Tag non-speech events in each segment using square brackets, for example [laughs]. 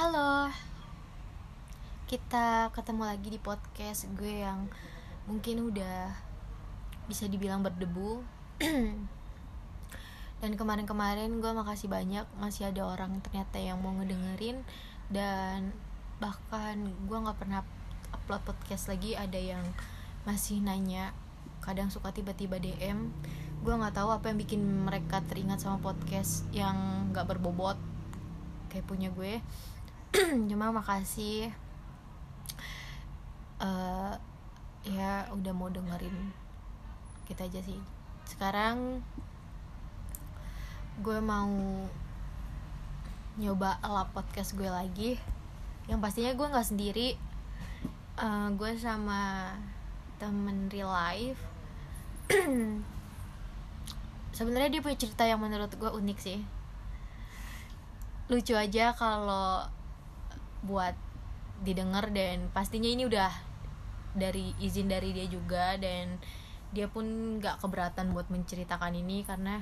Halo. Kita ketemu lagi di podcast gue yang mungkin udah bisa dibilang berdebu. [clears throat] Dan kemarin-kemarin gue makasih banyak masih ada orang ternyata yang mau ngedengerin. Dan bahkan gue gak pernah upload podcast lagi ada yang masih nanya kadang suka tiba-tiba DM gue nggak tahu apa yang bikin mereka teringat sama podcast yang nggak berbobot kayak punya gue [clears throat] cuma makasih. Uh, ya udah mau dengerin kita aja sih. Sekarang gue mau nyoba ala podcast gue lagi. Yang pastinya gue nggak sendiri. Uh, gue sama temen real life. [clears throat] Sebenarnya dia punya cerita yang menurut gue unik sih. Lucu aja kalau buat didengar dan pastinya ini udah dari izin dari dia juga dan dia pun gak keberatan buat menceritakan ini karena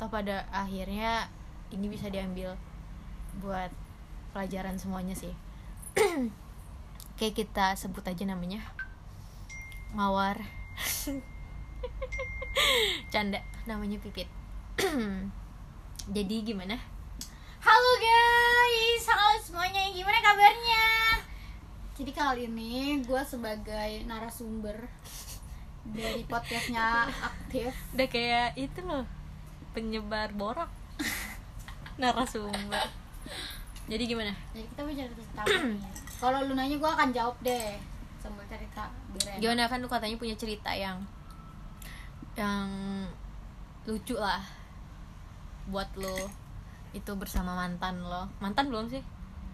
toh pada akhirnya ini bisa diambil buat pelajaran semuanya sih. [clears throat] Kayak kita sebut aja namanya. Mawar. [laughs] Canda namanya pipit. [clears throat] Jadi gimana Halo guys, halo semuanya, gimana kabarnya? Jadi kali ini gue sebagai narasumber dari podcastnya aktif. Udah kayak itu loh penyebar borak. [laughs] Narasumber. Jadi gimana? Jadi kita cerita tentang nih [clears throat] Kalau lu nanya gue akan jawab deh. Sambil cerita biar enak. gimana kan lu katanya punya cerita yang yang lucu lah buat lo itu bersama mantan lo. Mantan belum sih?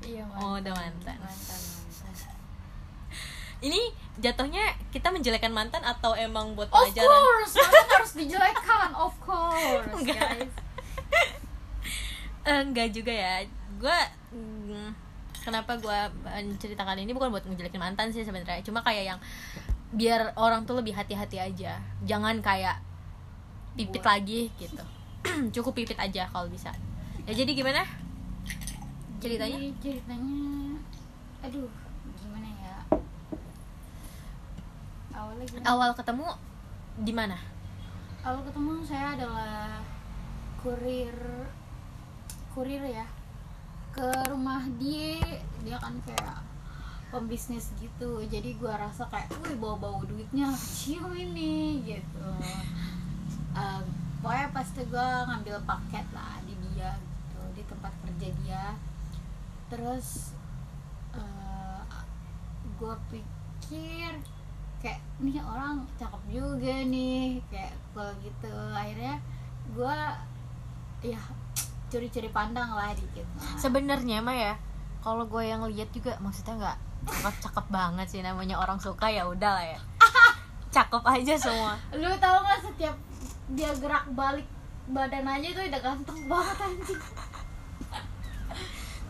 Iya Oh, udah mantan. Mantan, mantan. Ini jatuhnya kita menjelekkan mantan atau emang buat Of pelajaran? course, [laughs] mantan harus dijelekkan, of course Enggak. guys. [laughs] Eh, enggak juga ya. Gue kenapa gue menceritakan ini bukan buat ngejelekin mantan sih sebenarnya. Cuma kayak yang biar orang tuh lebih hati-hati aja. Jangan kayak pipit Buat. lagi gitu. [clears throat] Cukup pipit aja kalau bisa ya jadi gimana? Ceritanya? Jadi, ceritanya Aduh, gimana ya? Awalnya gimana? awal ketemu di mana? Awal ketemu saya adalah kurir kurir ya. Ke rumah dia dia kan kayak pembisnis gitu. Jadi gua rasa kayak wih bawa bawa duitnya cium ini gitu. [laughs] Eh, pokoknya pasti gua ngambil paket lah di dia kerja dia terus eh, gua pikir kayak nih orang cakep juga nih kayak kalau gitu. Akhirnya gue ya curi-curi pandang lah dikit Nah, sebenarnya mah ya kalau gue yang lihat juga maksudnya nggak cakep cakep banget sih namanya orang suka ya udah lah ya. [laughs] Cakep aja semua. Lu tau gak setiap dia gerak balik badan aja tuh udah ganteng banget anjing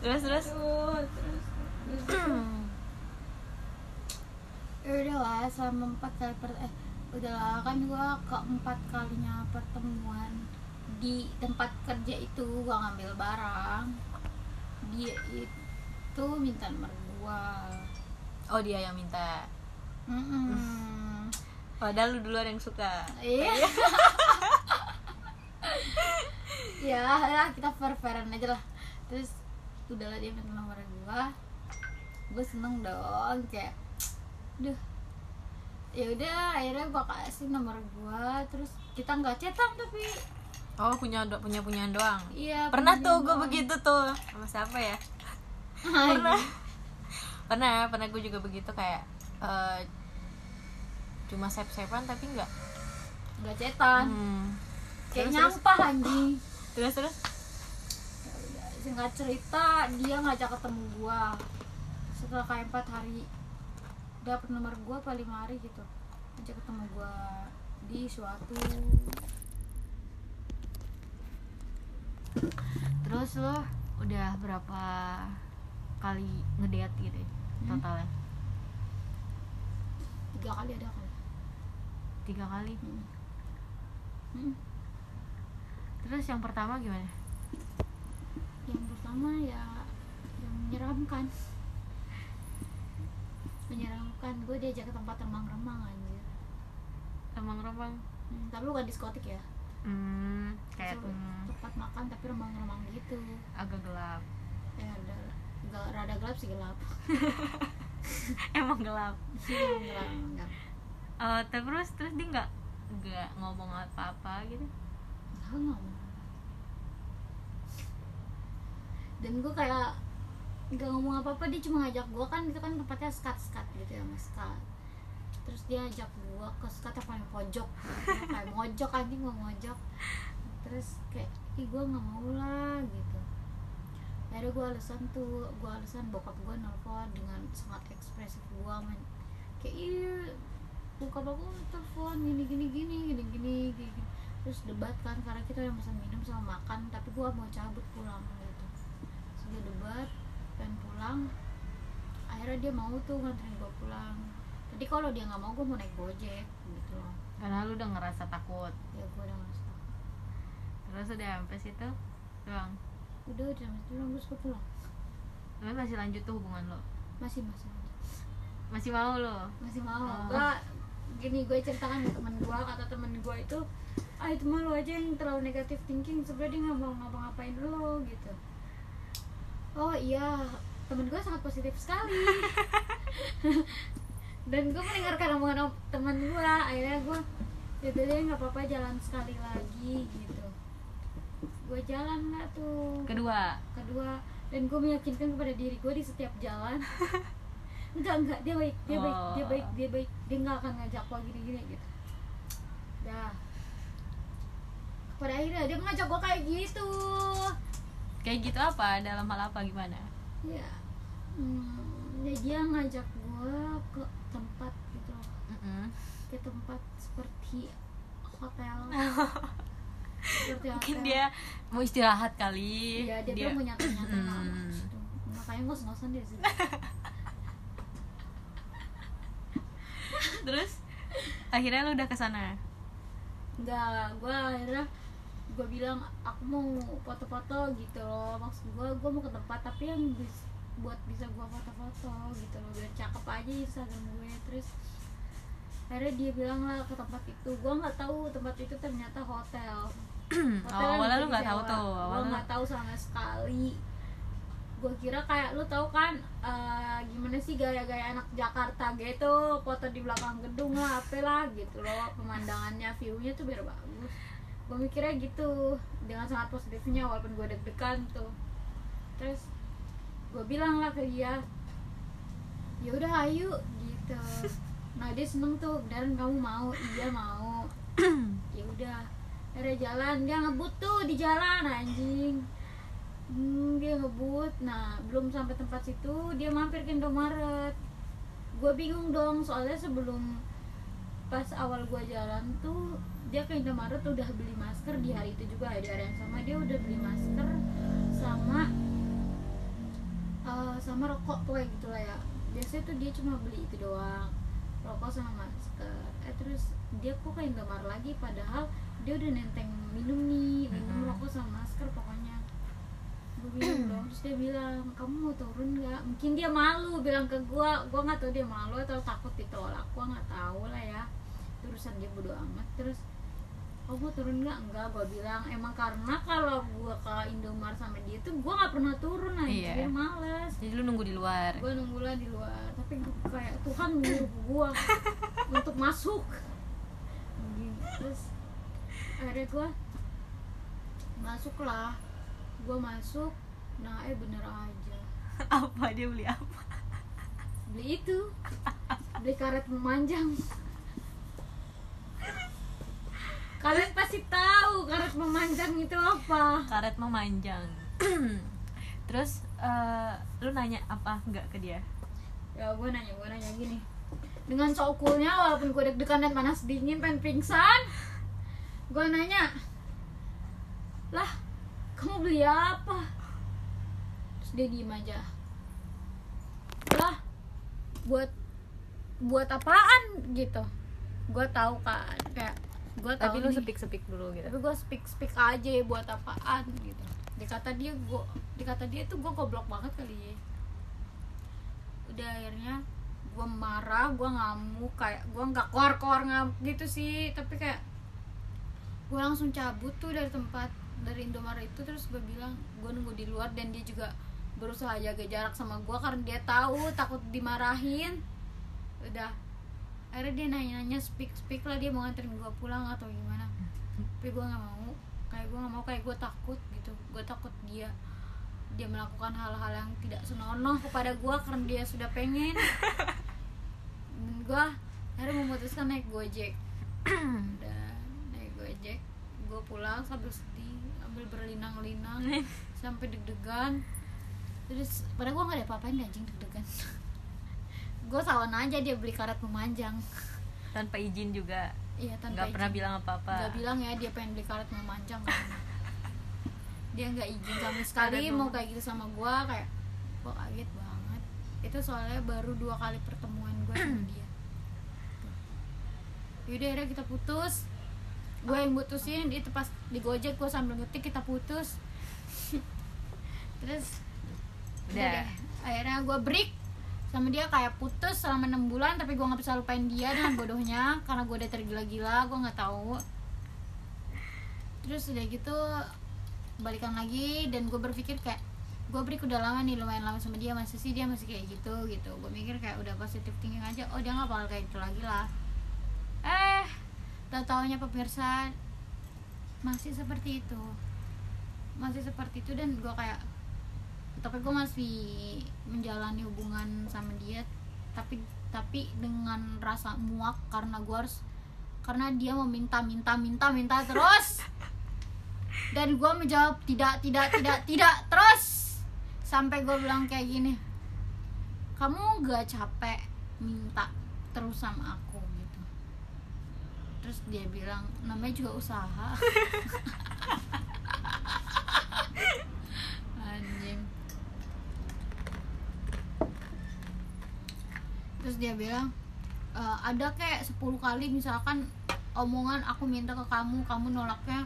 terus terus? Tuh, terus terus. [clears throat] Ya udahlah selama empat kali per eh udahlah kan gua keempat kalinya pertemuan. Di tempat kerja itu gua ngambil barang. Dia itu minta nomor gua. Oh dia yang minta? Mm-mm. [laughs] padahal lu duluan yang suka. Iya. [laughs] Ya lah kita fair fairan aja lah. Terus udahlah dia minta nomor gua gue seneng dong kayak duh ya udah akhirnya gua kasih nomor gua terus kita nggak cetak tapi oh punya do punya punya doang? Iya pernah tuh gue begitu tuh sama siapa ya? [laughs] Pernah. Pernah pernah gue juga begitu kayak eh, cuma save savean tapi nggak nggak cetak. Hmm. kayak Terus, terus? nyampah anjing. Terus terus singkat cerita dia ngajak ketemu gua setelah kayak empat hari dapat nomor gua paling hari gitu ngajak ketemu gua di suatu terus lo udah berapa kali ngedate gitu ya, Hmm. totalnya tiga kali ada kali tiga kali Hmm. Hmm. terus yang pertama gimana yang pertama ya yang menyeramkan. Menyeramkan gue diajak ke tempat remang-remang anjir. Remang-remang? Hmm, tapi bukan diskotik ya. Hmm, kayak Itu hmm, tempat makan tapi remang-remang gitu. Agak gelap. Ya ada gak rada gelap sih gelap. [laughs] Emang gelap? Emang gelap enggak Eh, terus terus dia nggak nggak ngomong apa-apa gitu? Nggak ngomong dan gue kayak nggak ngomong apa apa dia cuma ngajak gue kan itu kan tempatnya skat skat gitu ya mas skat. Terus dia ajak gue ke skat yang paling pojok kayak mojok anjing mau mojok. Terus kayak ih gue nggak mau lah gitu. Akhirnya gue alasan tuh gue alasan bokap gue nelfon dengan sangat ekspresif gue men. Kayak iya bokap aku telepon gini gini gini gini gini gini terus debat kan karena kita udah pesan minum sama makan tapi gue mau cabut pulang dia debat pengen pulang. Akhirnya dia mau tuh nganterin gue pulang. Tadi kalau dia nggak mau gue mau naik gojek gitu loh. Karena lu udah ngerasa takut. Ya gue udah nggak takut. Terus udah sampai situ doang? Udah udah sampai pulang terus gue pulang. Tapi masih lanjut tuh hubungan lo masih masih masih mau lo masih mau. Oh. gua gini gue ceritakan ke temen gue kata temen gue itu ah itu mah lo aja yang terlalu negatif thinking. Sebenarnya dia nggak mau ngapa-ngapain lo gitu oh iya temen gue sangat positif sekali. [laughs] Dan gue mendengarkan omongan om- temen gue akhirnya gue yaudah deh nggak apa-apa jalan sekali lagi gitu. Gue jalan nggak tuh. Kedua? Kedua. Dan gue meyakinkan kepada diri gue di setiap jalan. [laughs] Enggak enggak dia baik dia baik dia Oh. baik dia baik. Dia nggak akan ngajak gue gini gini gitu. Dah. Pada akhirnya dia ngajak gue kayak gitu kayak gitu apa dalam hal apa gimana ya hmm, ya dia ngajak gue ke tempat gitu loh. Mm-mm. ke tempat seperti hotel [laughs] seperti mungkin hotel. dia mau istirahat kali Iya, dia, bilang mau nyantai-nyantai lama Hmm. gitu. Makanya ngos-ngosan deh sih. terus akhirnya lu udah ke sana Enggak, gue akhirnya gue bilang aku mau foto-foto gitu loh. Maksud gue gue mau ke tempat tapi yang bis- buat bisa gue foto-foto gitu loh. Biar cakep aja Instagram gue. Terus akhirnya dia bilang lah ke tempat itu. Gue nggak tahu tempat itu ternyata hotel. [clears throat] Oh, awalnya lu nggak tahu tuh gue awalnya nggak tahu sama sekali. Gue kira kayak lu tahu kan eh, gimana sih gaya-gaya anak Jakarta gitu? Foto di belakang gedung lah apa lah gitu loh. Pemandangannya viewnya tuh biar bagus gue mikirnya gitu dengan sangat positifnya walaupun gue deg-degan tuh. Terus gue bilang lah ke dia ya udah ayo gitu. [laughs] Nah dia seneng tuh dan kamu mau? Iya mau. [clears throat] Ya udah ada jalan dia ngebut tuh di jalan anjing. Hmm, dia ngebut. Nah belum sampai tempat situ dia mampir ke Indomaret. Gue bingung dong soalnya sebelum pas awal gue jalan tuh dia ke Indomaret udah beli masker di hari itu juga di hari yang sama dia udah beli masker sama eh, sama rokok pokoknya gitu lah ya. Biasanya tuh dia cuma beli itu doang rokok sama masker. Eh terus dia kok ke Indomaret lagi padahal dia udah nenteng minum nih minum rokok sama masker pokoknya. Gue bilang [clears throat] dong terus dia bilang kamu mau turun nggak? Mungkin dia malu bilang ke gue gue nggak tahu dia malu atau takut ditolak gue nggak tahu lah ya. Itu urusan dia bodo amat terus oh mau turun nggak? Enggak gue bilang. Emang karena kalau gue ke Indomaret sama dia tuh gue nggak pernah turun aja Iya. dia males. Jadi lu nunggu di luar. Gue nunggu lah di luar. Tapi gua kayak Tuhan menyuruh gue [laughs] untuk masuk. Terus akhirnya gue masuk lah. Gue masuk. Nah eh bener aja. [laughs] Apa? Dia beli apa? Beli itu. Beli karet memanjang kalian pasti tahu karet memanjang itu apa. Karet memanjang. [clears throat] Terus eh, lu nanya apa enggak ke dia? Ya gue nanya gue nanya gini. Dengan cokulnya walaupun gue deg-degan dan panas dingin pengen pingsan gue nanya lah kamu beli apa? Terus dia diem aja. Lah buat buat apaan? Gitu. Gue tahu kan kayak tahu tapi lu sepik sepik dulu gitu. Tapi gue speak speak aja buat apaan gitu. Dikata dia gue dikata dia tuh gue goblok banget kali ya. Udah akhirnya gue marah gue ngamuk kayak gue nggak keluar keluar ngamuk gitu sih. Tapi kayak gue langsung cabut tuh dari tempat dari Indomaret itu. Terus gue bilang gue nunggu di luar dan dia juga berusaha jaga jarak sama gue karena dia tahu takut dimarahin. Udah akhirnya dia nanya-nanya speak speak lah dia mau nganterin gue pulang atau gimana. Tapi gue nggak mau. Kayak gue nggak mau kayak gue takut gitu. Gue takut dia dia melakukan hal-hal yang tidak senonoh kepada gue karena dia sudah pengen. Dan gue akhirnya memutuskan naik gojek. Dan naik gojek gue pulang sambil sedih sambil berlinang-linang [laughs] sampai deg-degan. Terus padahal gue gak ada apa-apain anjing deg-degan gue sawan aja dia beli karet memanjang. Tanpa izin juga. Iya tanpa nggak pernah izin. bilang apa-apa. Nggak bilang ya dia pengen beli karet memanjang kan. Dia nggak izin sama sekali mau kayak gitu sama gue kayak gue kaget banget. Itu soalnya baru dua kali pertemuan gue sama [clears throat] dia. Yaudah akhirnya kita putus. Gue yang putusin itu pas di gojek gue sambil ngetik kita putus. [laughs] Terus Udah. deh. akhirnya gue break sama dia kayak putus selama enam bulan tapi gue nggak bisa lupain dia dengan bodohnya [laughs] karena gue udah tergila-gila gue nggak tahu. Terus udah gitu balikan lagi dan gue berpikir kayak gue break udah lama nih lumayan lama sama dia masih sih dia masih kayak gitu gitu. Gue mikir kayak udah positif thinking aja oh dia nggak bakal kayak gitu lagi lah. Eh tau taunya pemirsa masih seperti itu. Masih seperti itu dan gue kayak tapi gue masih menjalani hubungan sama dia tapi tapi dengan rasa muak karena gue harus karena dia meminta minta minta minta terus. Dan gue menjawab tidak tidak tidak tidak terus. Sampai gue bilang kayak gini kamu gak capek minta terus sama aku gitu. Terus dia bilang namanya juga usaha [laughs] anjing terus dia bilang "E, ada kayak 10 kali misalkan omongan aku minta ke kamu kamu nolaknya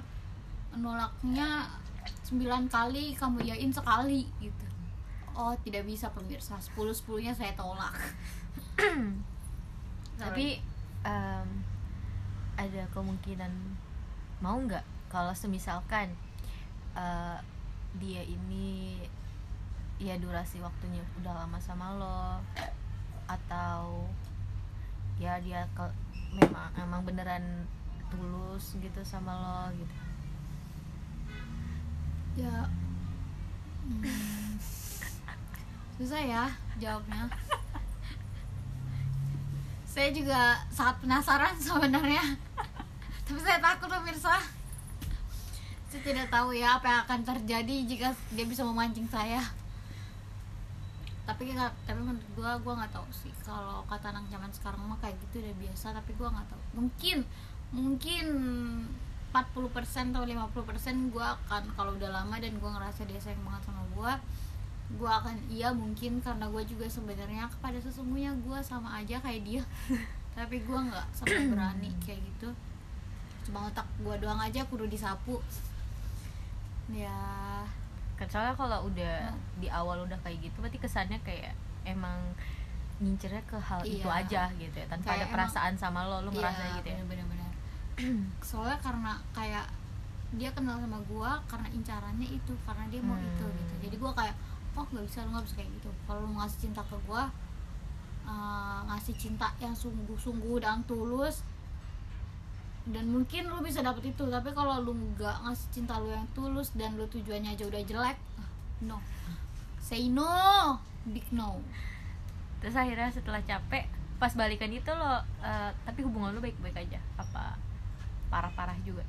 nolaknya 9 kali kamu yain sekali gitu. Oh tidak bisa pemirsa. 10 10 nya saya tolak. [coughs] Tapi em, ada kemungkinan mau nggak kalau semisalkan eh, dia ini ya durasi waktunya udah lama sama lo atau ya dia ke, memang emang beneran tulus gitu sama lo gitu? Ya hmm, [laughs] susah ya jawabnya. Saya juga sangat penasaran sebenarnya. Tapi saya takut pemirsa. Saya tidak tahu ya apa yang akan terjadi jika dia bisa memancing saya tapi tapi menurut gua gua nggak tahu sih. Kalau kata anak zaman sekarang mah kayak gitu udah biasa tapi gua nggak tahu. Mungkin mungkin 40% atau 50% gua akan kalau udah lama dan gua ngerasa dia sayang banget sama gua gua akan iya mungkin karena gua juga sebenarnya pada sesungguhnya gua sama aja kayak dia. [laughs] Tapi gua nggak sampai berani kayak gitu. Cuma otak gua doang aja kudu disapu. Ya soalnya kalau udah Hmm. di awal udah kayak gitu berarti kesannya kayak emang ngincernya ke hal itu Iya. aja gitu ya tanpa Kayak ada emang- perasaan sama lo lo merasa Iya, gitu ya bener-bener [clears throat] soalnya karena kayak dia kenal sama gua karena incarannya itu karena dia mau Hmm. itu gitu jadi gua kayak oh nggak bisa lu nggak bisa kayak gitu kalau lu ngasih cinta ke gua eh, ngasih cinta yang sungguh-sungguh dan tulus dan mungkin lu bisa dapet itu tapi kalau lu nggak ngasih cinta lu yang tulus dan lu tujuannya aja udah jelek ah, no. Say no big no. Terus akhirnya setelah capek pas balikan itu lo eh, tapi hubungan lo baik-baik aja? Apa parah-parah juga?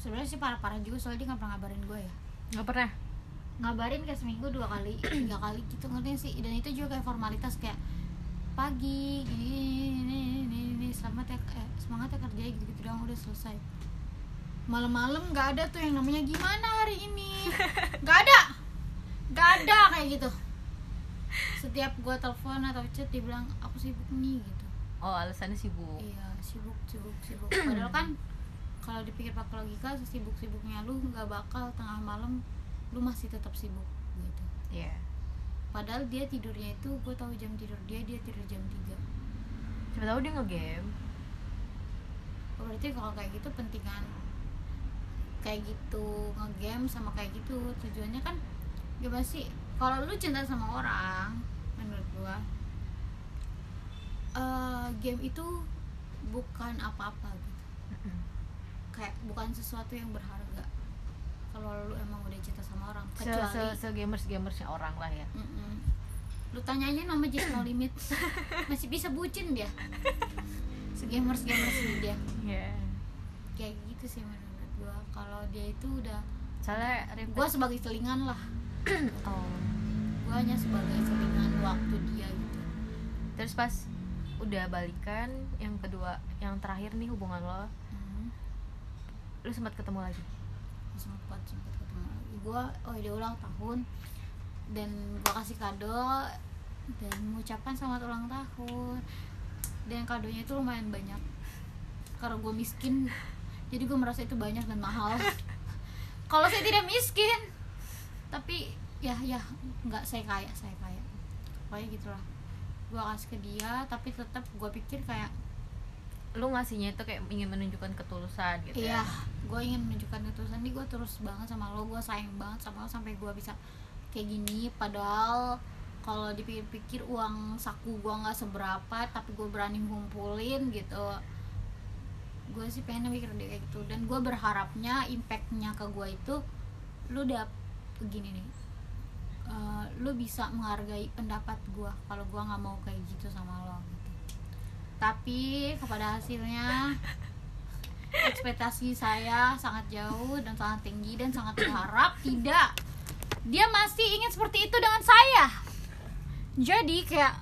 Sebenarnya sih parah-parah juga soalnya dia nggak pernah ngabarin gue ya. Nggak pernah? Ngabarin kayak seminggu dua kali [clears throat] tiga kali gitu ngerti sih? Dan itu juga kayak formalitas kayak pagi gini ini ini ini selamat ya eh, semangat ya kerja gitu gitu doang udah selesai. Malam-malam nggak ada tuh yang namanya gimana hari ini? [laughs] Nggak ada. Nggak ada kayak gitu. Setiap gua telepon atau chat dia bilang aku sibuk nih gitu. Oh alasannya sibuk? Iya sibuk sibuk sibuk. Padahal kan kalau dipikir pakai logika sesibuk sibuknya lu nggak bakal tengah malam lu masih tetap sibuk gitu. Iya. Padahal dia tidurnya itu gue tahu jam tidur dia dia tidur jam 3 siapa tahu dia ngegame. Oh, berarti kalau kayak gitu pentingan kayak gitu ngegame sama kayak gitu tujuannya kan gimana sih kalau lu cinta sama orang menurut gua eh, game itu bukan apa-apa gitu. Kayak bukan sesuatu yang berharga kalau lu emang udah cinta sama orang se kecuali se, se gamers gamersnya orang lah ya. Mm-mm. lu tanya aja nama Just No Limit. [laughs] Masih bisa bucin dia. Segamers gamers dia. Iya. kayak gitu sih menurut gua. Kalau dia itu udah soalnya gua sebagai selingan lah. [clears throat] Oh. gua hanya sebagai selingan waktu dia gitu. Terus pas udah balikan yang kedua yang terakhir nih hubungan lo hmm. lu sempat ketemu lagi sempat sempat ketemu gua oh dia ulang tahun. Dan gua kasih kado dan mengucapkan selamat ulang tahun. Dan kadonya itu lumayan banyak. Karena gue miskin jadi gue merasa itu banyak dan mahal. [laughs] Kalau saya tidak miskin tapi ya ya nggak saya kaya saya kaya. Pokoknya gitulah. Gue kasih ke dia tapi tetap gue pikir kayak lu ngasihnya itu kayak ingin menunjukkan ketulusan gitu Iya, ya gue ingin menunjukkan ketulusan nih gue terus banget sama lo, gue sayang banget sama lo sampai gue bisa kayak gini. Padahal kalau dipikir-pikir uang saku gue nggak seberapa, tapi gue berani ngumpulin gitu. Gue sih pengen mikir dia kayak gitu dan gue berharapnya impactnya ke gue itu, lu udah begini nih, eh, lu bisa menghargai pendapat gue kalau gue nggak mau kayak gitu sama lo. Gitu. Tapi kepada hasilnya ekspektasi saya sangat jauh dan sangat tinggi dan sangat berharap tidak dia masih ingin seperti itu dengan saya. Jadi kayak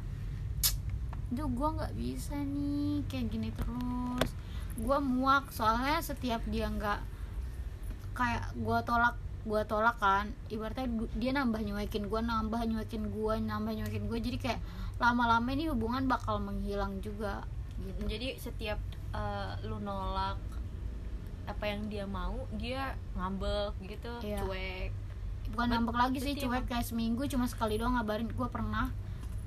Duh gue nggak bisa nih kayak gini terus. Gue muak soalnya setiap dia nggak kayak gue tolak gue tolak kan. Ibaratnya dia nambah nyuekin gue nambah nyuekin gue nambah nyuekin gue jadi kayak lama-lama ini hubungan bakal menghilang juga gitu. Jadi setiap eh, lu nolak apa yang dia mau dia ngambek gitu Iya. cuek. Bukan Bet- ngambek lagi sih cuek kayak seminggu cuma sekali doang ngabarin. Gue pernah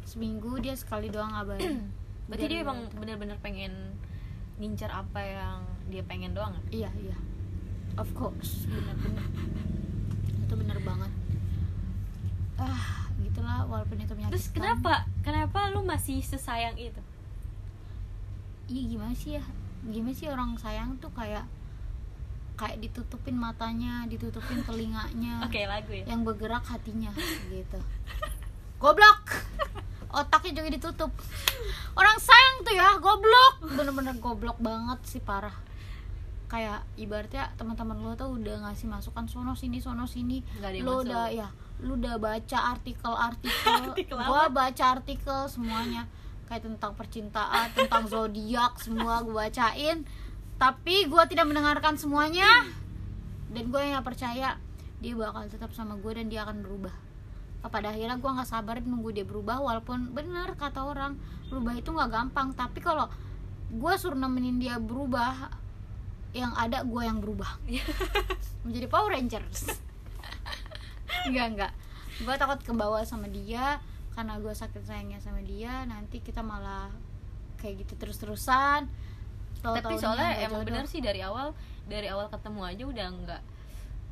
seminggu dia sekali doang ngabarin. [clears throat] Berarti dia emang bener-bener pengen ngincar apa yang dia pengen doang ya? iya iya. Of course. Bener-bener. Itu bener banget. Ah gitulah walaupun itu menyakitkan. Terus kenapa? Kenapa lu masih sesayang itu? iya gimana sih ya? Gimana sih orang sayang tuh kayak kayak ditutupin matanya ditutupin telinganya [laughs] Oke, lagu ya. yang bergerak hatinya gitu. [laughs] Goblok! Otaknya juga ditutup. Orang sayang tuh ya goblok! Bener-bener goblok banget sih parah. Kayak ibaratnya teman-teman lo tuh udah ngasih masukan sono sini sono sini. Lo udah ya lu udah baca artikel-artikel [laughs] Artikel gua baca artikel semuanya. Kayak tentang percintaan tentang zodiak semua gue bacain. Tapi gua tidak mendengarkan semuanya. Dan gue yang percaya dia bakal tetap sama gue dan dia akan berubah. Pada akhirnya gue nggak sabar nunggu dia berubah walaupun benar kata orang berubah itu nggak gampang. Tapi kalau gue suruh nemenin dia berubah yang ada gue yang berubah. [laughs] Menjadi Power Rangers enggak enggak. Gue takut kebawa sama dia karena gue sakit sayangnya sama dia nanti kita malah kayak gitu terus-terusan. Tapi soalnya emang bener sih dari awal dari awal ketemu aja udah nggak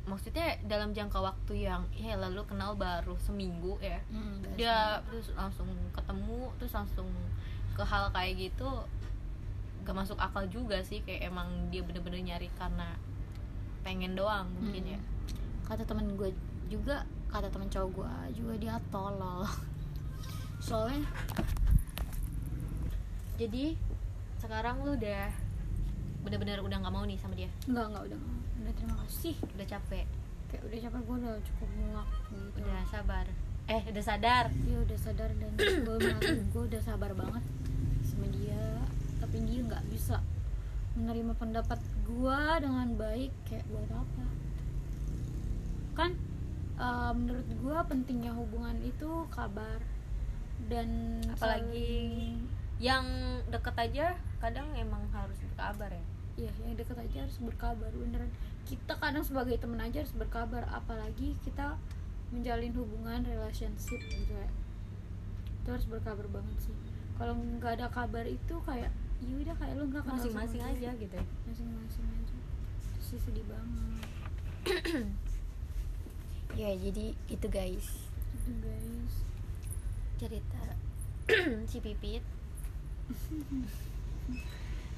maksudnya dalam jangka waktu yang ya lalu kenal baru seminggu ya. Hmm, dia terus langsung ketemu terus langsung ke hal kayak gitu gak masuk akal juga sih kayak emang dia bener-bener nyari karena pengen doang mungkin Hmm. ya. Kata temen gue juga kata temen cowok gue juga dia tolol. [laughs] Soalnya jadi sekarang lu udah bener-bener udah nggak mau nih sama dia? Enggak enggak udah udah terima kasih. Udah capek. Kayak udah capek gue udah cukup muak gitu. Udah sabar. Eh udah sadar? Dia udah sadar dan gue merasa gue udah sabar banget sama dia. Tapi dia nggak bisa menerima pendapat gue dengan baik kayak buat apa. Kan eh, menurut gue pentingnya hubungan itu kabar dan Apalagi- saling- yang deket aja kadang emang harus berkabar ya. Iya, yang deket aja harus berkabar beneran. Kita kadang sebagai temen aja harus berkabar, apalagi kita menjalin hubungan relationship gitu ya. itu harus berkabar banget sih. Kalau nggak ada kabar itu kayak ya udah kayak lu nggak kenal sama masing-masing aja gitu ya. Masing-masing aja. Terus sih sedih banget [clears throat] ya jadi itu guys. Itu guys. Cerita [clears throat] si pipit. [laughs]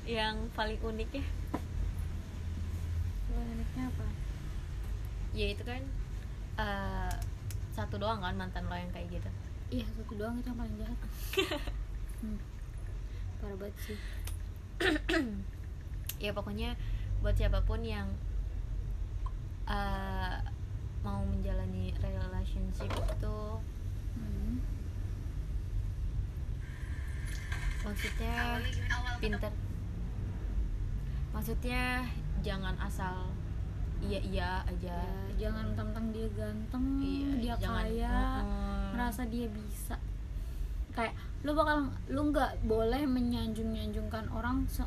Yang paling unik ya? Kalau uniknya apa? Ya itu kan eh, satu doang kan mantan lo yang kayak gitu? Iya satu doang itu yang paling jahat. [laughs] Hmm. parah banget sih. [clears throat] Ya pokoknya buat siapa pun yang eh, mau menjalani relationship itu. Hmm. maksudnya pinter. Maksudnya jangan asal iya iya aja. Ya, jangan tentang dia ganteng Iya, dia jangan- kaya Mm-mm. merasa dia bisa. Kayak lu bakal lu nggak boleh menyanjung nyanjungkan orang se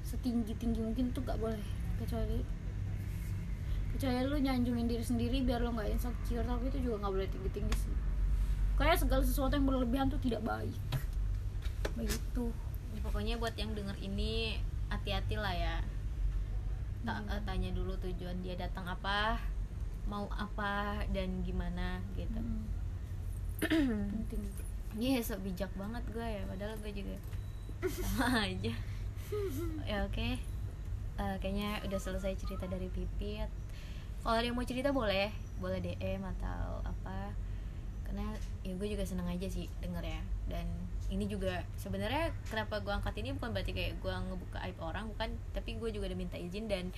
setinggi tinggi mungkin tuh nggak boleh kecuali kecuali lu nyanjungin diri sendiri biar lu nggak insecure. Tapi itu juga nggak boleh tinggi tinggi sih. Kayak segala sesuatu yang berlebihan tuh tidak baik. Begitu. Ya, pokoknya buat yang denger ini hati-hati lah ya. Ta- Hmm. eh, tanya dulu tujuan dia datang apa mau apa dan gimana gitu. Hmm. [clears throat] penting. Iya sok bijak banget gue ya. Padahal gue juga sama [laughs] aja. [laughs] Ya oke. Eh, Kayaknya udah selesai cerita dari Pipit Kalau ada yang mau cerita boleh. Boleh DM atau apa. Karena ya gue juga seneng aja sih denger ya Dan ini juga sebenarnya kenapa gue angkat ini bukan berarti kayak gue ngebuka aib orang bukan. Tapi gue juga udah minta izin dan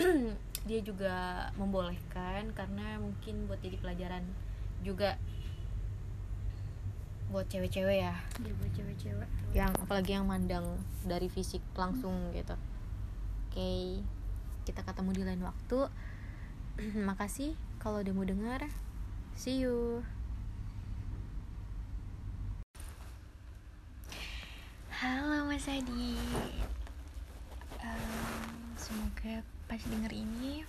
[clears throat] dia juga membolehkan karena mungkin buat jadi pelajaran juga buat cewek-cewek ya. Dia buat cewek-cewek. Yang apalagi yang mandang dari fisik langsung gitu. Oke kita ketemu di lain waktu [clears throat] makasih kalau udah mau dengar. See you. Halo mas Adi. Em, semoga pas denger ini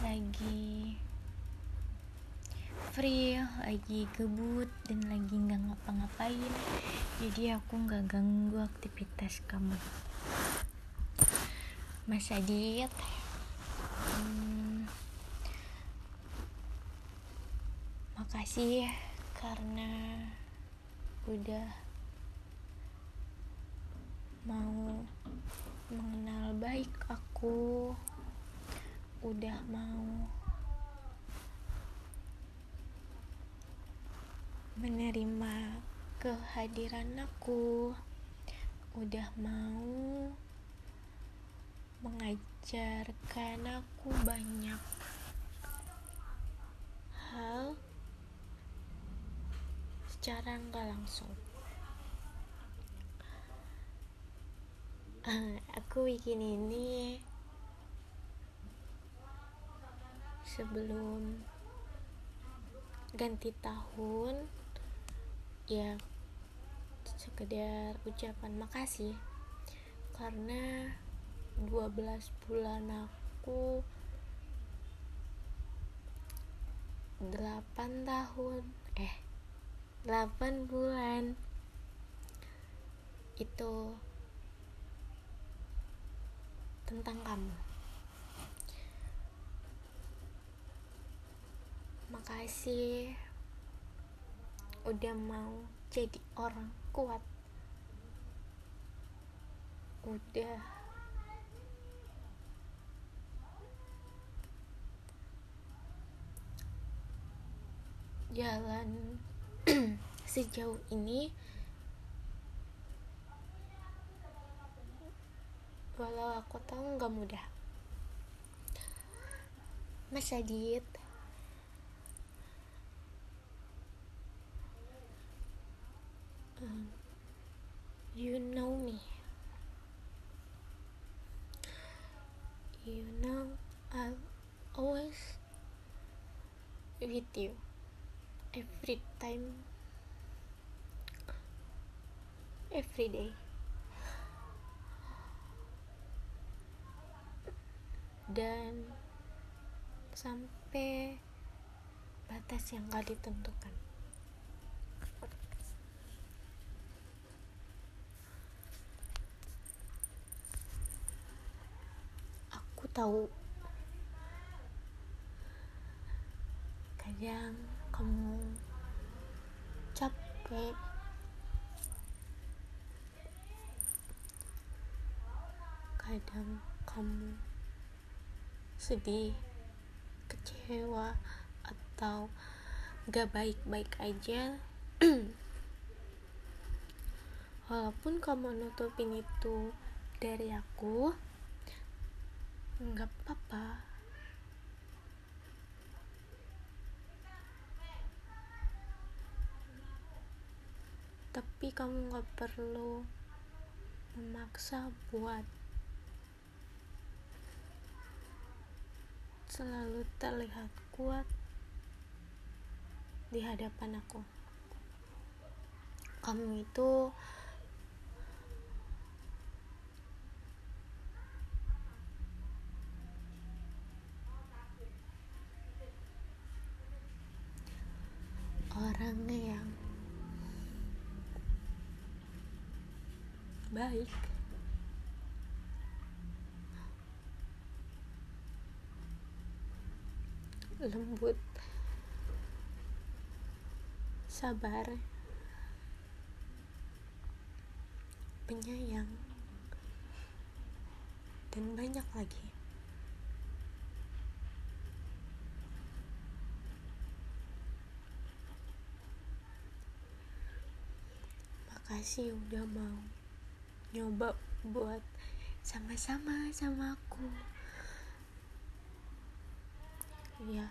lagi free lagi kebut dan lagi nggak ngapa-ngapain. Jadi aku nggak ganggu aktivitas kamu. Mas Adit hmm, makasih ya karena udah mau mengenal baik aku. Udah mau menerima kehadiran aku. Udah mau mengajarkan aku banyak hal secara nggak langsung. Ah, aku bikin ini sebelum ganti tahun ya sekedar ucapan makasih. Karena 12 bulan aku 8 tahun eh 8 bulan. Itu tentang kamu. Makasih udah mau jadi orang kuat. Udah. Jalan [clears throat] sejauh ini walau aku tahu nggak mudah. Mas Adit. Um, you know me. You know I'll always with you every time. Every day. Dan sampai batas yang gak ditentukan. Aku tahu. Kadang kamu capek. Kadang kamu sedih kecewa atau gak baik-baik aja. [clears throat] Walaupun kamu nutupin itu dari aku nggak apa-apa tapi kamu nggak perlu memaksa buat selalu terlihat kuat di hadapan aku. Kamu itu orang yang baik. Lembut. Sabar. Penyayang. Dan banyak lagi. Makasih udah mau nyoba buat sama-sama sama aku. Ya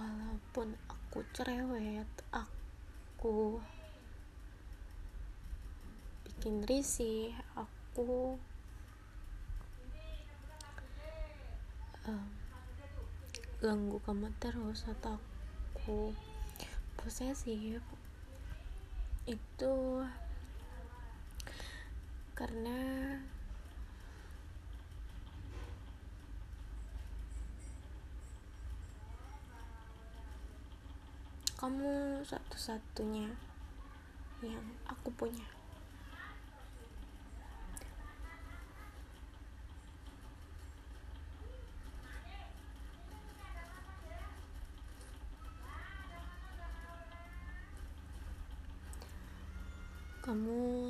walaupun aku cerewet aku bikin risih aku em, ganggu kamu terus atau aku posesif itu karena kamu satu-satunya yang aku punya kamu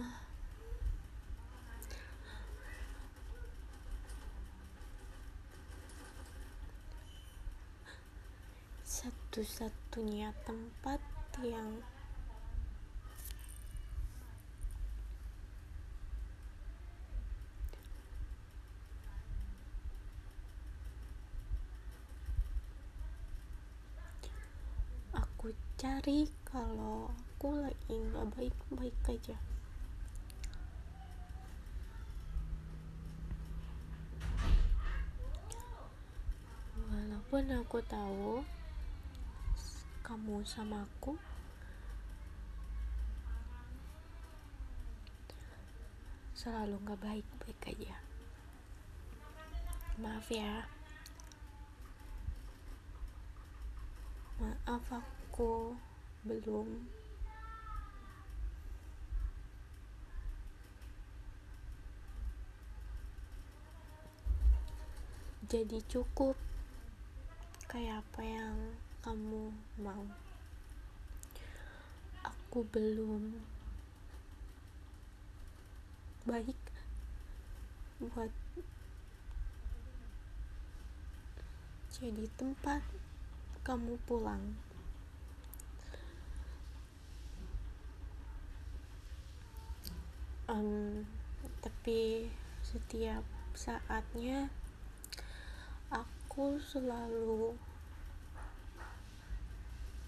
satu-satunya tempat yang aku cari kalau aku lagi nggak baik-baik aja. Walaupun aku tahu kamu sama aku. Selalu nggak baik-baik aja. Maaf ya. Maaf aku belum jadi cukup kayak apa yang kamu mau. Aku belum. Baik buat jadi tempat kamu pulang. Em, tapi setiap saatnya aku selalu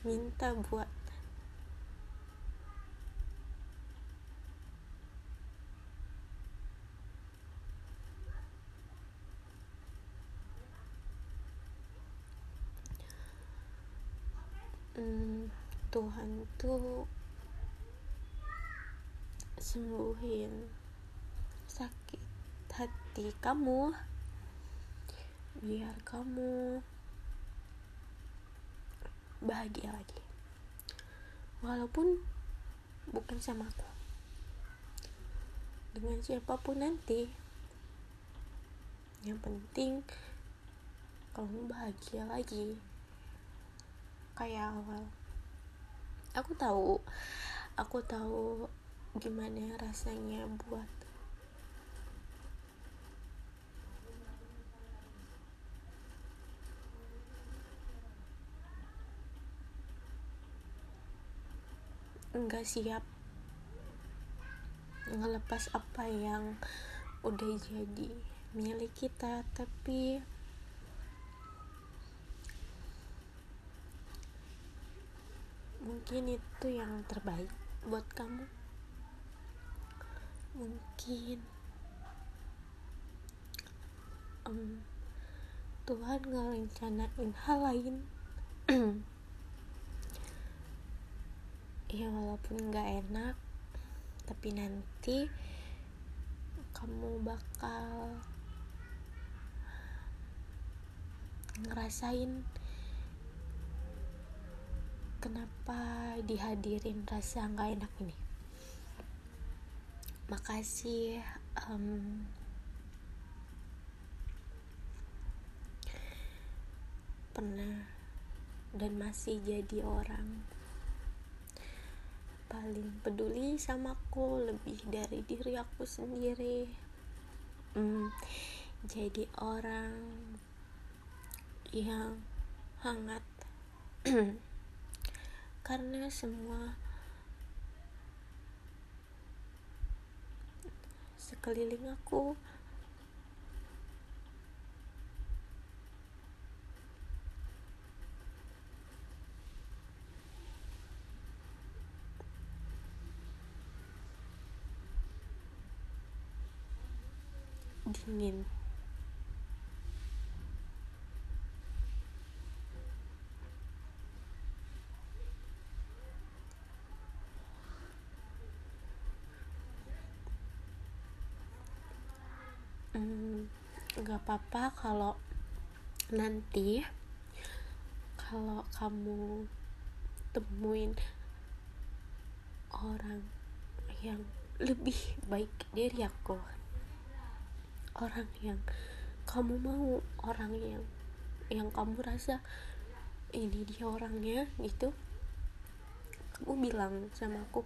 minta buat. Hmm, Tuhan tuh sembuhin sakit hati kamu. Biar kamu bahagia lagi. Walaupun bukan sama aku. Dengan siapa pun nanti yang penting kamu bahagia lagi. Kayak awal. Aku tahu aku tahu gimana rasanya buat enggak siap ngelepas apa yang udah jadi milik kita tapi mungkin itu yang terbaik buat kamu. Mungkin um, Tuhan ngerencanain hal lain [clears throat] ya walaupun nggak enak tapi nanti kamu bakal ngerasain kenapa dihadirin rasa nggak enak ini. Makasih um, pernah dan masih jadi orang paling peduli sama aku lebih dari diri aku sendiri. Hmm, jadi orang yang hangat. [clears throat] Karena semua sekeliling aku dingin. Hmm, nggak apa-apa kalau nanti kalau kamu temuin orang yang lebih baik dari aku orang yang kamu mau orang yang yang kamu rasa ini dia orangnya gitu. Kamu bilang sama aku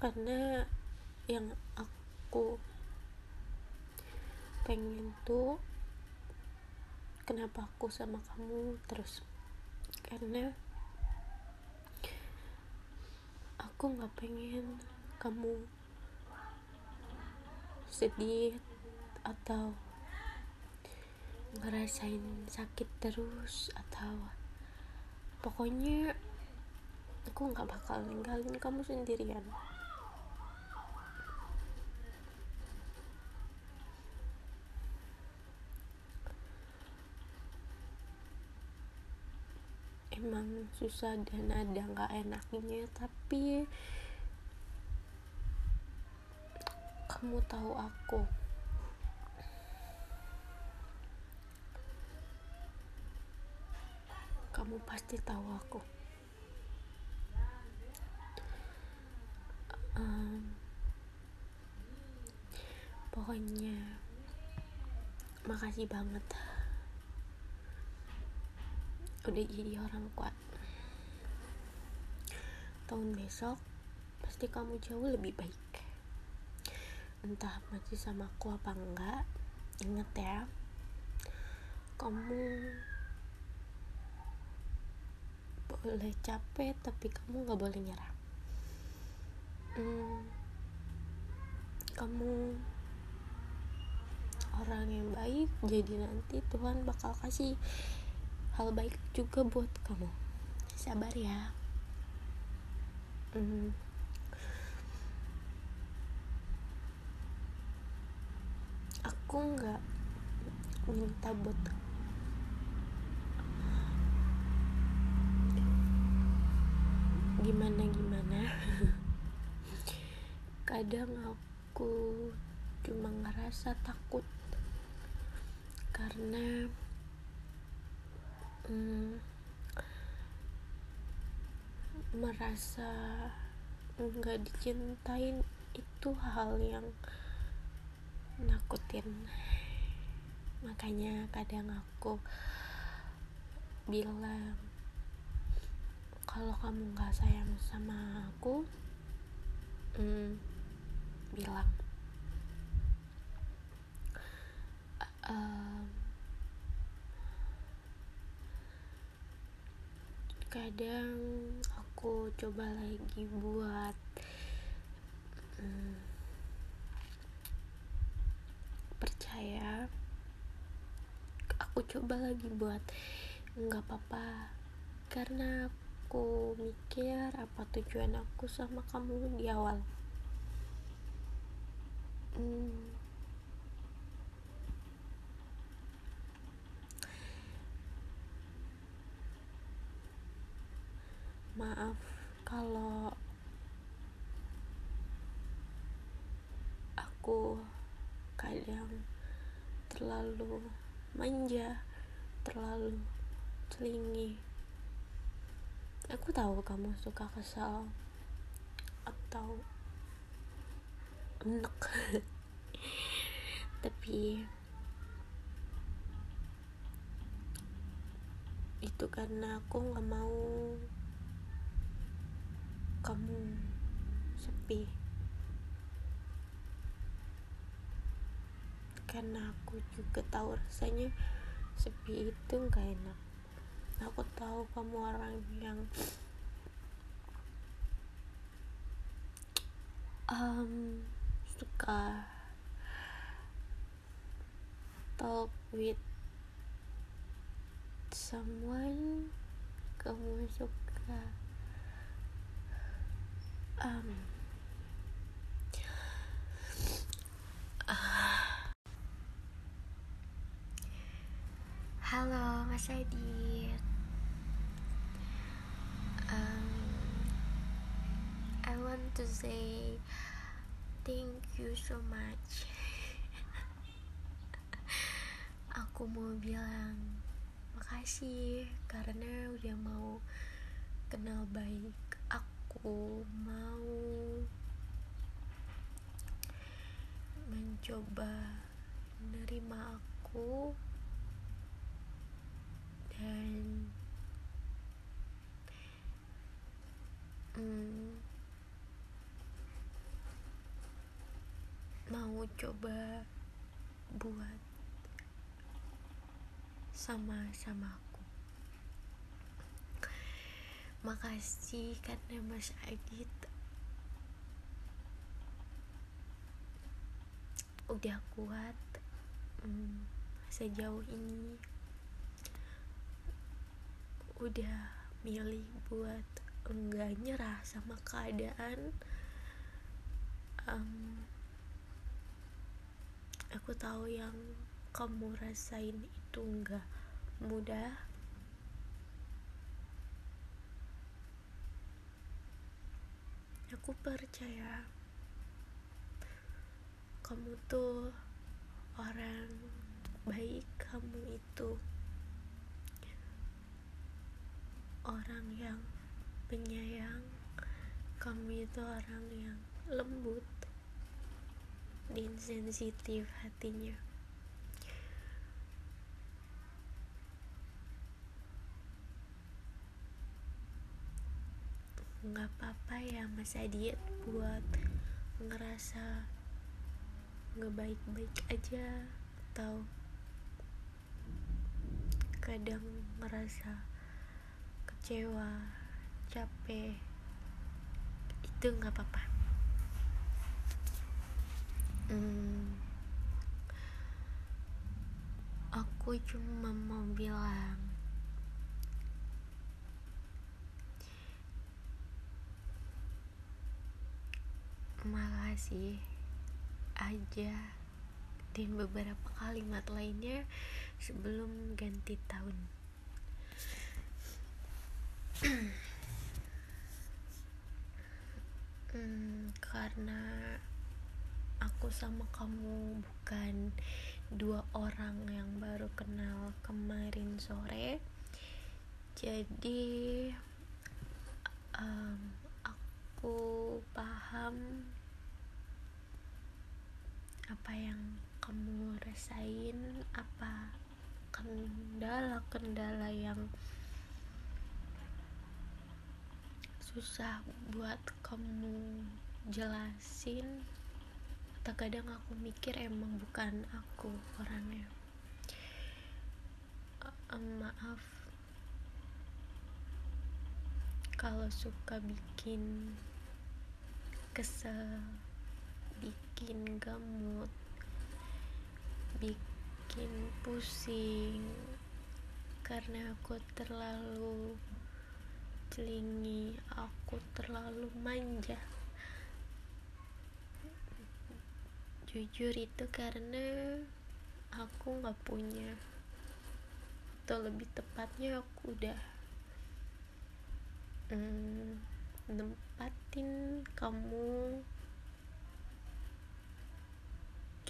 karena yang aku pengen tuh kenapa aku sama kamu terus? Karena aku nggak pengen kamu sedih atau ngerasain sakit terus atau pokoknya aku nggak bakal ninggalin kamu sendirian emang susah dan ada nggak enaknya tapi kamu tahu aku. Kamu pasti tahu aku. Um, pokoknya makasih banget udah jadi orang kuat. Tahun besok pasti kamu jauh lebih baik. Entah masih sama aku apa enggak inget ya. Kamu boleh capek tapi kamu nggak boleh nyerah. Hmm, kamu orang yang baik jadi nanti Tuhan bakal kasih hal baik juga buat kamu. Sabar ya. Hmm. aku nggak minta buat gimana gimana [laughs] kadang aku cuma ngerasa takut karena hmm, merasa nggak dicintain itu hal yang nakutin. Makanya kadang aku bilang kalau kamu nggak sayang sama aku hmm, bilang um, kadang aku coba lagi buat hmm, percaya aku coba lagi buat nggak apa-apa. Karena aku mikir apa tujuan aku sama kamu di awal. Hmm, maaf kalau aku kadang terlalu manja terlalu celingi aku tahu kamu suka kesal atau enek. [laughs] Tapi itu karena aku nggak mau kamu sepi. Karena aku juga tahu rasanya sepi itu nggak enak. Aku tahu kamu orang yang um, suka talk with someone kamu suka um, Mas Adit um, I want to say thank you so much. [laughs] Aku mau bilang makasih karena udah mau kenal baik aku mau mencoba menerima aku hmm, mau coba buat sama-sama aku. Makasih karena Mas Adit udah kuat hmm, sejauh ini udah milih buat enggak nyerah sama keadaan um, aku tahu yang kamu rasain itu enggak mudah. Aku percaya kamu tuh orang baik kamu itu orang yang penyayang kami itu orang yang lembut dan sensitif hatinya. Nggak apa-apa ya mas Adit buat ngerasa nggak baik-baik aja atau kadang ngerasa kecewa capek itu nggak apa-apa. Hmm, aku cuma mau bilang makasih aja dan beberapa kalimat lainnya sebelum ganti tahun hmm, karena aku sama kamu bukan dua orang yang baru kenal kemarin sore. Jadi um, aku paham apa yang kamu rasain apa kendala-kendala yang susah buat kamu jelasin. Terkadang aku mikir emang bukan aku orangnya. Um, maaf. Kalau suka bikin kesel bikin gamut bikin pusing karena aku terlalu celingi aku terlalu manja. Jujur itu karena aku nggak punya atau lebih tepatnya aku udah mm, nempatin kamu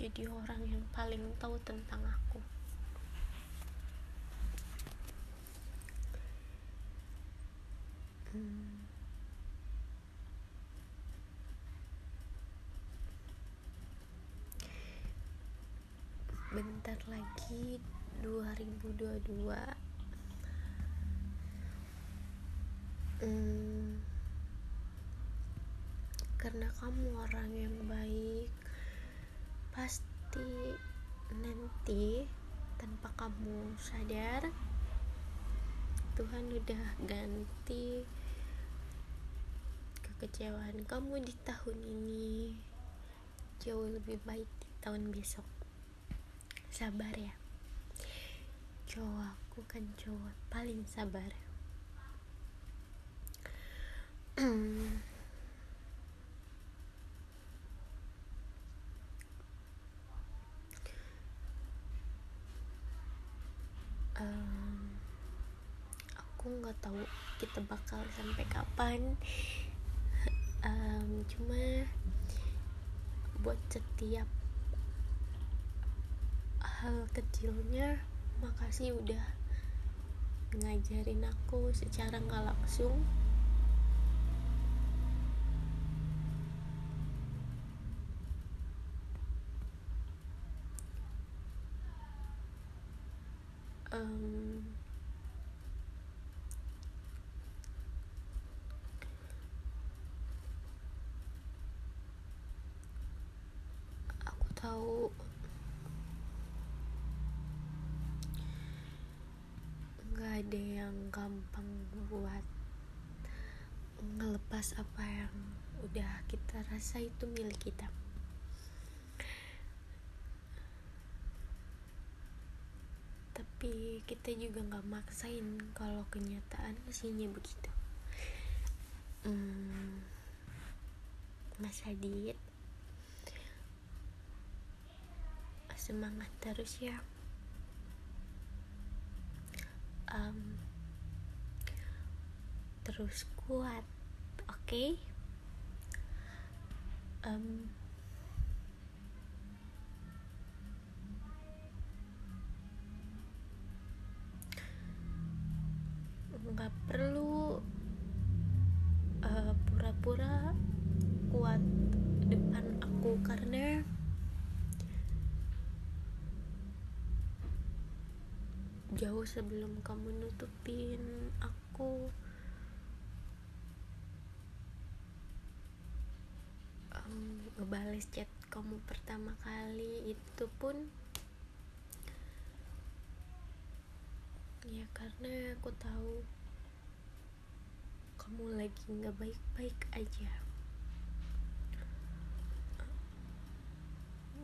jadi orang yang paling tahu tentang aku bentar lagi 2022 hmm, karena kamu orang yang baik pasti nanti tanpa kamu sadar Tuhan udah ganti kekecewaan kamu di tahun ini. Jauh lebih baik di tahun besok. Sabar ya. Cowok aku kan cowok paling sabar. [clears throat] Aku nggak tahu kita bakal sampai kapan um, cuma buat setiap hal kecilnya makasih udah ngajarin aku secara nggak langsung um, aku tahu nggak ada yang gampang buat ngelepas apa yang udah kita rasa itu milik kita. Tapi kita juga nggak maksain kalau kenyataan aslinya begitu. Hmm, Mas Adit semangat terus ya. Um, terus kuat oke? okay? Um, nggak perlu uh, pura-pura kuat depan aku karena jauh sebelum kamu nutupin aku um, ngebales chat kamu pertama kali itu pun ya karena aku tahu kamu lagi nggak baik-baik aja.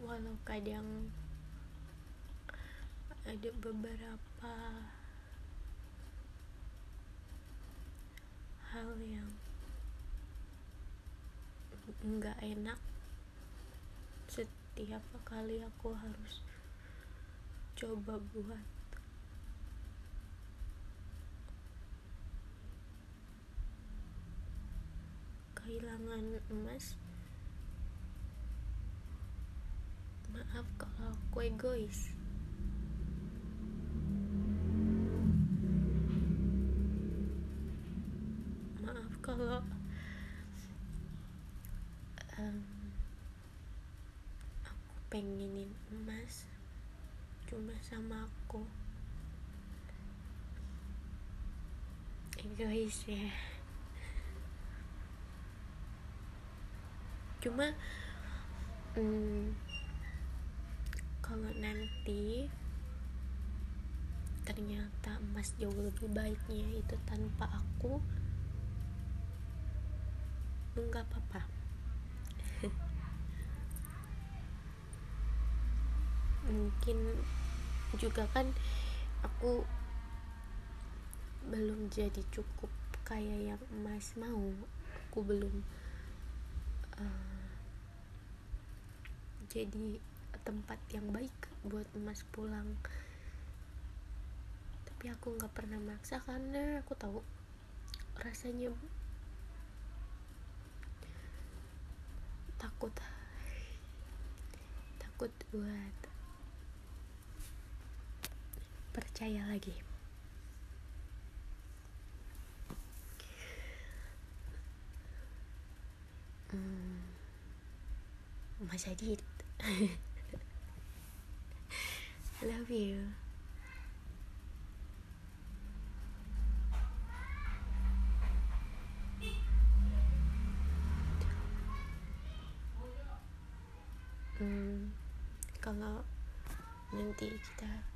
Walau kadang ada beberapa hal yang nggak enak setiap kali aku harus coba buat kehilangan emas maaf kalau aku egois. Maaf kalau kalau em, aku pengenin emas cuma sama aku. Egois ya. Cuma mm, kalau nanti ternyata emas jauh lebih baiknya itu tanpa aku enggak apa-apa mungkin juga kan aku belum jadi cukup kayak yang emas mau. Aku belum eh, jadi tempat yang baik buat emas pulang. Tapi aku nggak pernah maksa karena aku tahu rasanya takut. Takut buat percaya lagi. Hmm, Mas Adit. [laughs] Love you. Hmm, kalau nanti kita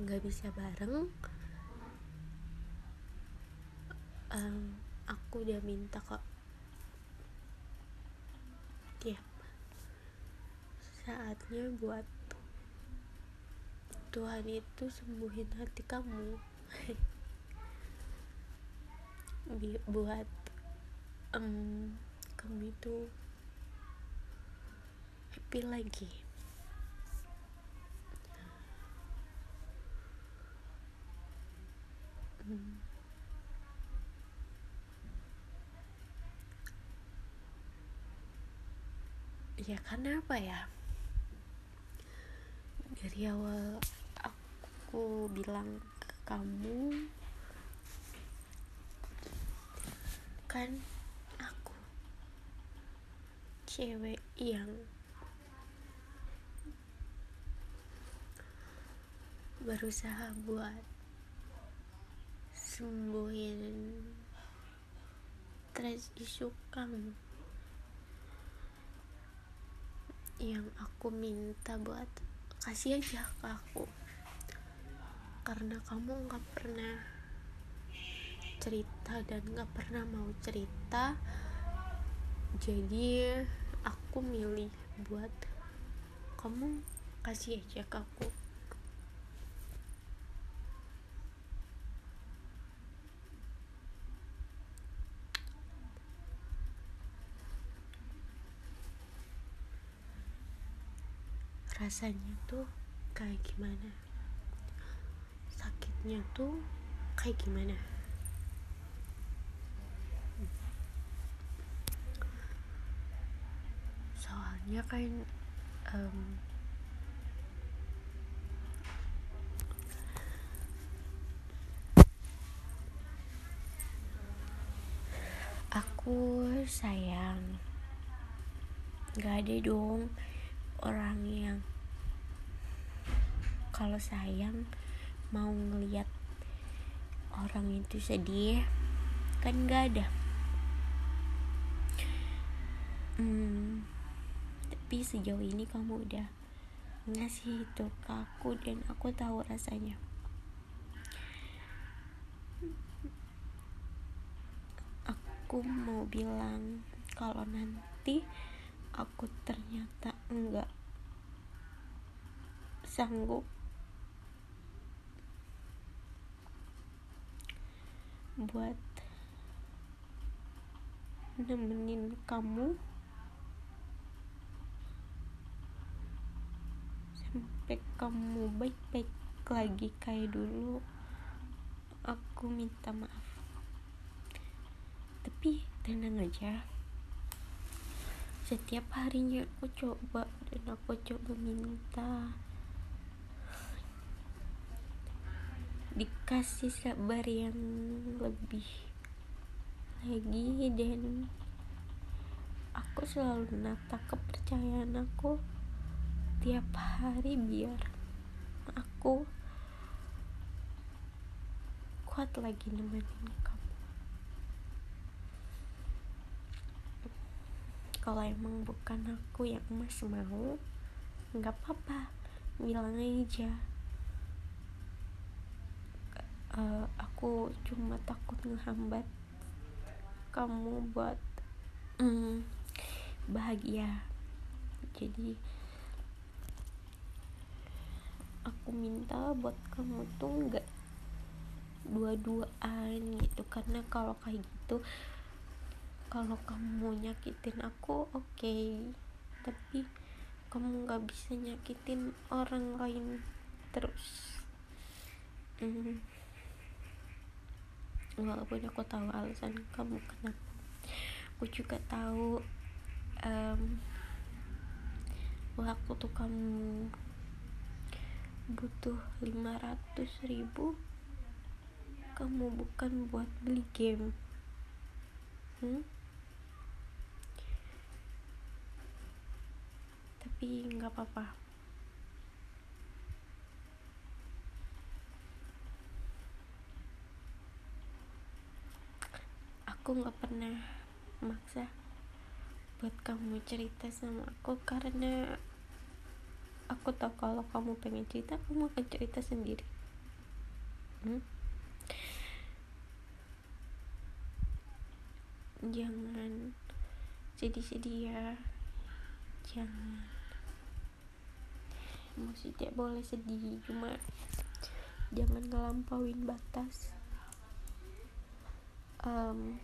nggak bisa bareng em, aku udah minta kok. Tiap saatnya buat Tuhan itu sembuhin hati kamu. [laughs] Buat em, kamu itu happy lagi ya karena apa ya? Dari awal aku bilang ke kamu kan aku cewek yang berusaha buat sembuhin trust isu kamu yang aku minta buat kasih aja ke aku. Karena kamu nggak pernah cerita dan nggak pernah mau cerita jadi aku milih buat kamu kasih aja ke aku rasanya tuh kayak gimana? Sakitnya tuh kayak gimana? Soalnya kan em, aku sayang. Gak ada dong orang yang kalau sayang mau ngeliat orang itu sedih kan gak ada. Hmm, tapi sejauh ini kamu udah ngasih itu ke aku dan aku tahu rasanya. Aku mau bilang kalau nanti aku ternyata enggak sanggup buat nemenin kamu sampai kamu baik-baik lagi kayak dulu. Aku minta maaf. Tapi tenang aja. Setiap harinya aku coba dan aku coba minta dikasih sabar yang lebih lagi dan aku selalu nata kepercayaan aku tiap hari biar aku kuat lagi nemenin kamu. Kalau emang bukan aku yang mas mau nggak apa-apa. Bilang aja uh, aku cuma takut ngehambat kamu buat mm, bahagia jadi aku minta buat kamu tuh nggak dua-duaan gitu karena kalau kayak gitu kalau kamu nyakitin aku oke okay. tapi kamu nggak bisa nyakitin orang lain terus mm. Walaupun aku tahu alasan kamu kenapa. Aku juga tahu um, waktu tuh kamu butuh 500 ribu kamu bukan buat beli game. Hmm? tapi nggak apa-apa aku nggak pernah maksa buat kamu cerita sama aku karena aku tahu kalau kamu pengen cerita kamu akan cerita sendiri. Hmm? jangan sedih-sedih ya. Jangan. Masih tidak boleh sedih cuma jangan ngelampauin batas. Um,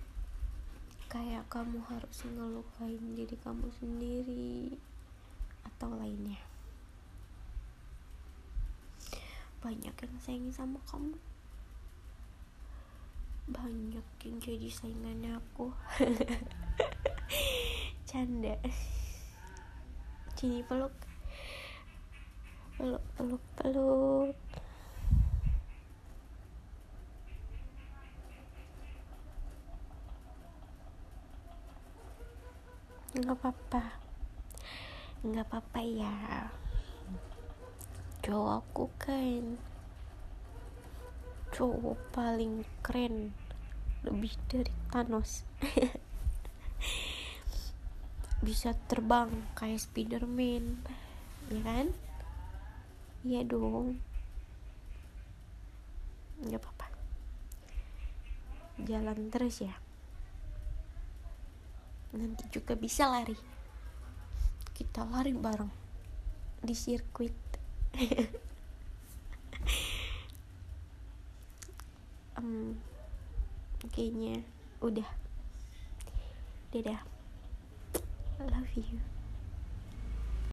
kayak kamu harus ngelukain diri kamu sendiri atau lainnya. Banyak yang sayang sama kamu. Banyak yang jadi saingannya aku. [laughs] Canda. Sini peluk. Peluk peluk peluk nggak apa-apa. Nggak apa-apa ya. Cowokku kan cowok paling keren lebih dari Thanos. [laughs] Bisa terbang kayak Spiderman ya kan? Iya dong. Nggak apa-apa. Jalan terus ya nanti juga bisa lari. Kita lari bareng di sirkuit. [laughs] Um, kayaknya udah. Dadah. Love you